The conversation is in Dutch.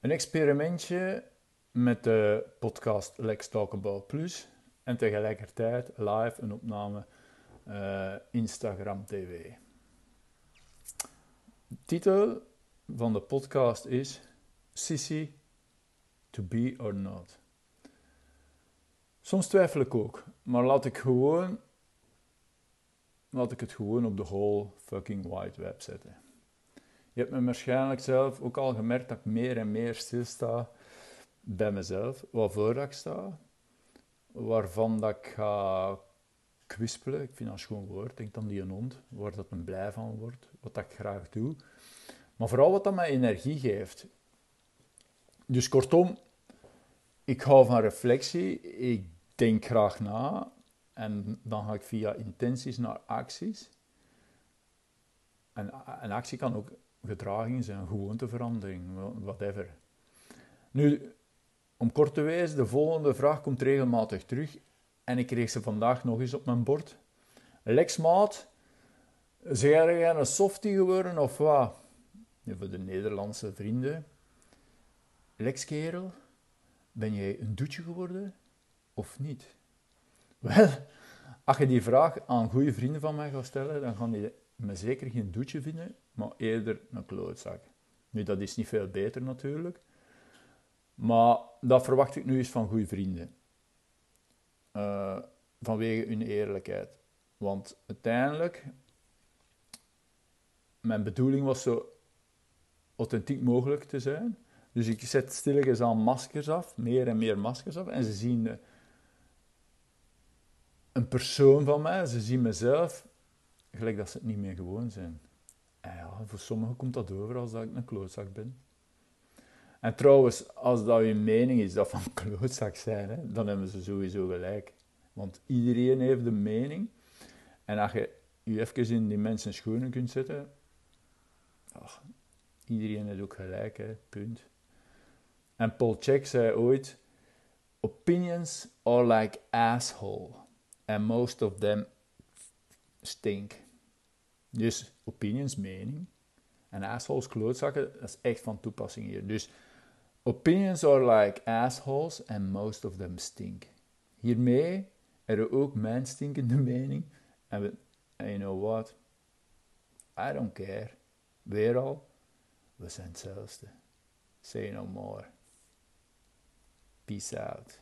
Een experimentje met de podcast Lex Talk About Plus en tegelijkertijd live een opname uh, Instagram TV. De titel van de podcast is Sissy to be or not. Soms twijfel ik ook, maar laat ik gewoon laat ik het gewoon op de whole fucking wide web zetten. Je hebt me waarschijnlijk zelf ook al gemerkt dat ik meer en meer stilsta bij mezelf, waarvoor ik sta, waarvan dat ik ga kwispelen. Ik vind dat een schoon woord. Denk dan die een hond, waar dat een blij van wordt, wat dat ik graag doe. Maar vooral wat dat mij energie geeft. Dus kortom, ik hou van reflectie, ik denk graag na en dan ga ik via intenties naar acties. En een actie kan ook gedraging zijn, gewoonteverandering, whatever. Nu, om kort te wijzen, de volgende vraag komt regelmatig terug en ik kreeg ze vandaag nog eens op mijn bord. Lex Maat, zeg jij een softie geworden of wat? voor de Nederlandse vrienden. Lex kerel, ben jij een doetje geworden of niet? Wel, als je die vraag aan goede vrienden van mij gaat stellen, dan gaan die me zeker geen doetje vinden, maar eerder een klootzak. Nu, dat is niet veel beter natuurlijk, maar dat verwacht ik nu eens van goede vrienden. Uh, vanwege hun eerlijkheid. Want uiteindelijk, mijn bedoeling was zo authentiek mogelijk te zijn. Dus ik zet stilletjes aan maskers af, meer en meer maskers af, en ze zien een persoon van mij, ze zien mezelf gelijk dat ze het niet meer gewoon zijn. En ja, voor sommigen komt dat over als dat ik een klootzak ben. En trouwens, als dat je mening is dat van klootzak zijn, dan hebben ze sowieso gelijk. Want iedereen heeft een mening. En als je je even in die mensen schoenen kunt zetten, ach, iedereen heeft ook gelijk, hè, punt. En Paul Check zei ooit, opinions are like asshole and most of them stink. Dus opinions, mening. En assholes, klootzakken, dat is echt van toepassing hier. Dus opinions are like assholes and most of them stink. Hiermee er ook mijn stinkende mening. En we, you know what? I don't care. Weer al, we zijn hetzelfde. Say no more. Peace out.